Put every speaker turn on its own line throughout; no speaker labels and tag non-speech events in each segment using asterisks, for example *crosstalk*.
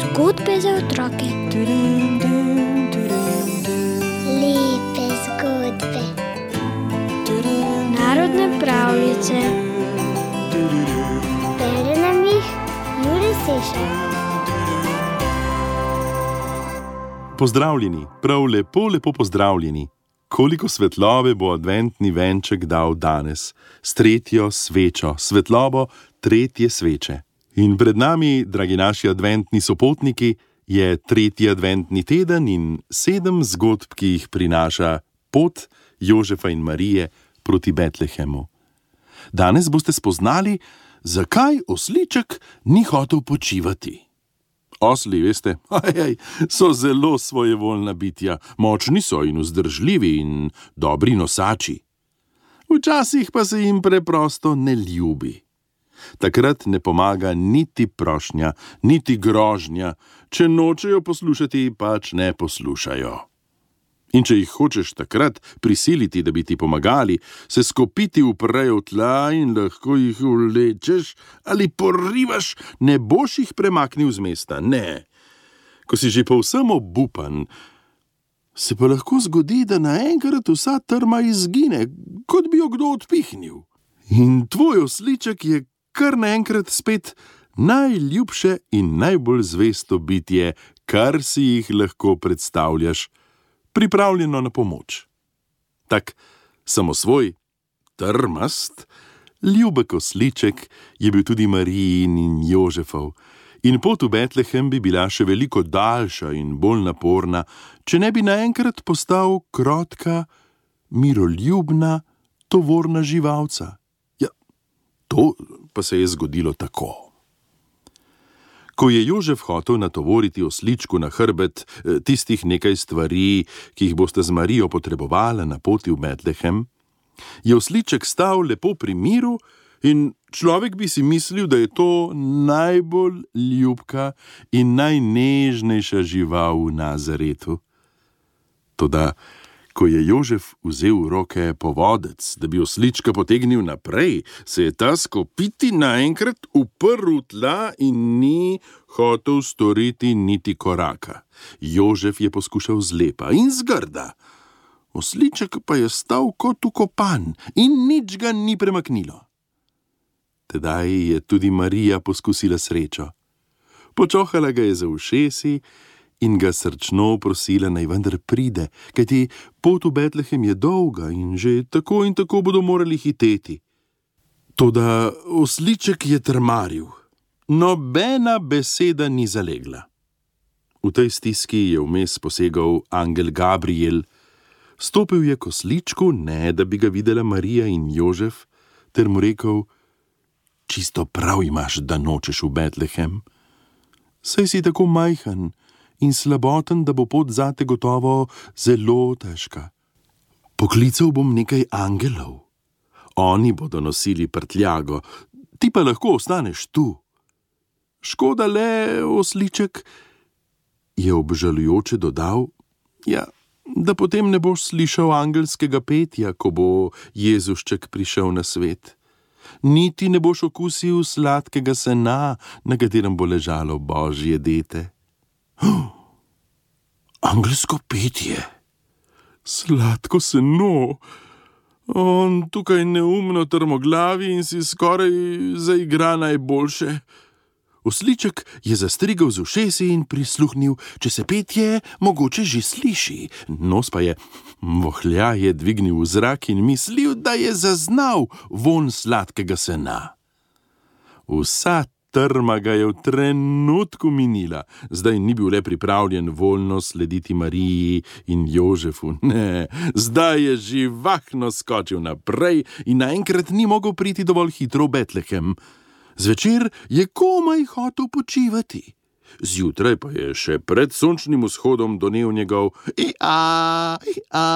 Zgodbe za otroke.
Lepe zgodbe.
Narodne pravljice.
Bere nam jih Juri Sešar.
Pozdravljeni, prav lepo, lepo pozdravljeni. Koliko svetlobe bo adventni venček dal danes, s tretjo svečo, svetlobo tretje sveče. In pred nami, dragi naši adventni sopotniki, je tretji adventni teden in sedem zgodb, ki jih prinaša pot Jožefa in Marije proti Betlehemu. Danes boste spoznali, zakaj osliček ni hotel počivati. Osli, veste, *laughs* ajaj, so zelo svojevoljna bitja, močni so in vzdržljivi in dobri nosači. Včasih pa se jim preprosto ne ljubi. Takrat ne pomaga niti prošnja, niti grožnja, če nočejo poslušati, pač ne poslušajo. In če jih hočeš takrat prisiliti, da bi ti pomagali, se skopiti uprejo tla in lahko jih vlečeš ali porivaš, ne boš jih premaknil z mesta. Ne. Ko si že povsem obupan, se pa lahko zgodi, da naenkrat vsa trma izgine, kot bi jo kdo odpihnil. In tvoj osliček je kar naenkrat spet najljubše in najbolj zvesto bitje, kar si jih lahko predstavljaš pripravljeno na pomoč. Tak samosvoj, trmast, ljubek osliček je bil tudi Marijin in Jožefov, in pot v Betlehem bi bila še veliko daljša in bolj naporna, če ne bi naenkrat postal krotka, miroljubna, tovorna živalca. Ja, to pa se je zgodilo tako. Ko je Jožef hotel natovoriti osličku na hrbet eh, tistih nekaj stvari, ki jih boste z Marijo potrebovali na poti v Betlehem, je osliček stal lepo pri miru in človek bi si mislil, da je to najbolj ljubka in najnežnejša žival v Nazaretu. Toda, Ko je Jožef vzel v roke povodec, da bi oslička potegnil naprej, se je ta skopiti naenkrat uprl tla in ni hotel storiti niti koraka. Jožef je poskušal zlepa in zgrda. Osliček pa je stal kot ukopan in nič ga ni premaknilo. Tedaj je tudi Marija poskusila srečo. Počohala ga je za ušesi in ga srčno prosila, naj vendar pride, kajti pot v Betlehem je dolga in že tako in tako bodo morali hiteti. Toda osliček je trmaril, nobena beseda ni zalegla. V tej stiski je vmes posegal angel Gabriel, stopil je k osličku, ne da bi ga videla Marija in Jožef, ter mu rekel: Čisto prav imaš, da nočeš v Betlehem. Saj si tako majhen, in slaboten, da bo pot zate gotovo zelo težka. Poklical bom nekaj angelov. Oni bodo nosili prtljago, ti pa lahko ostaneš tu. Škoda le, osliček, je obžalujoče dodal, ja, da potem ne boš slišal angelskega petja, ko bo Jezušček prišel na svet. Niti ne boš okusil sladkega sena, na katerem bo ležalo božje dete. *gasps* Angelsko petje, sladko seno, on tukaj neumno trmoglavi in si skoraj zaigra najboljše. Osliček je zastrigal z ušesi in prisluhnil, če se petje mogoče že sliši, nos pa je vohljaje dvignil v zrak in mislil, da je zaznal von sladkega sena. Vsa trma ga je v trenutku minila, zdaj ni bil le pripravljen voljno slediti Mariji in Jožefu, *laughs* ne, zdaj je živahno skočil naprej in naenkrat ni mogel priti dovolj hitro v Betlehem. Zvečer je komaj hotel počivati. Zjutraj pa je še pred sončnim vzhodom donev njegov ia, ia,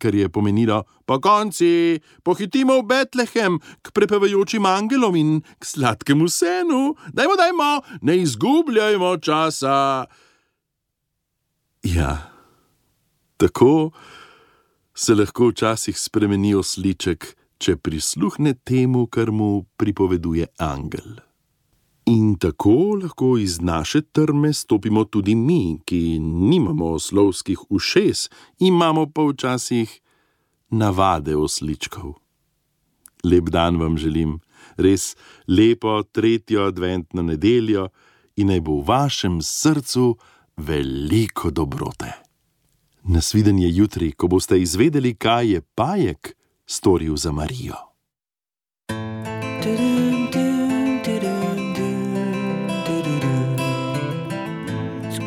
kar je pomenilo: Po konci, pohitimo v Betlehem k prepevajočim angelom in k sladkemu senu, dajmo, dajmo, ne izgubljajmo časa. Ja, tako se lahko včasih spremeni osliček, če prisluhne temu, kar mu pripoveduje angel. In tako lahko iz naše trme stopimo tudi mi, ki nimamo oslovskih ušes, imamo pa včasih navade osličkov. Lep dan vam želim, res lepo tretjo adventno nedeljo in naj bo v vašem srcu veliko dobrote. Nasvidenje jutri, ko boste izvedeli, kaj je pajek storil za Marijo.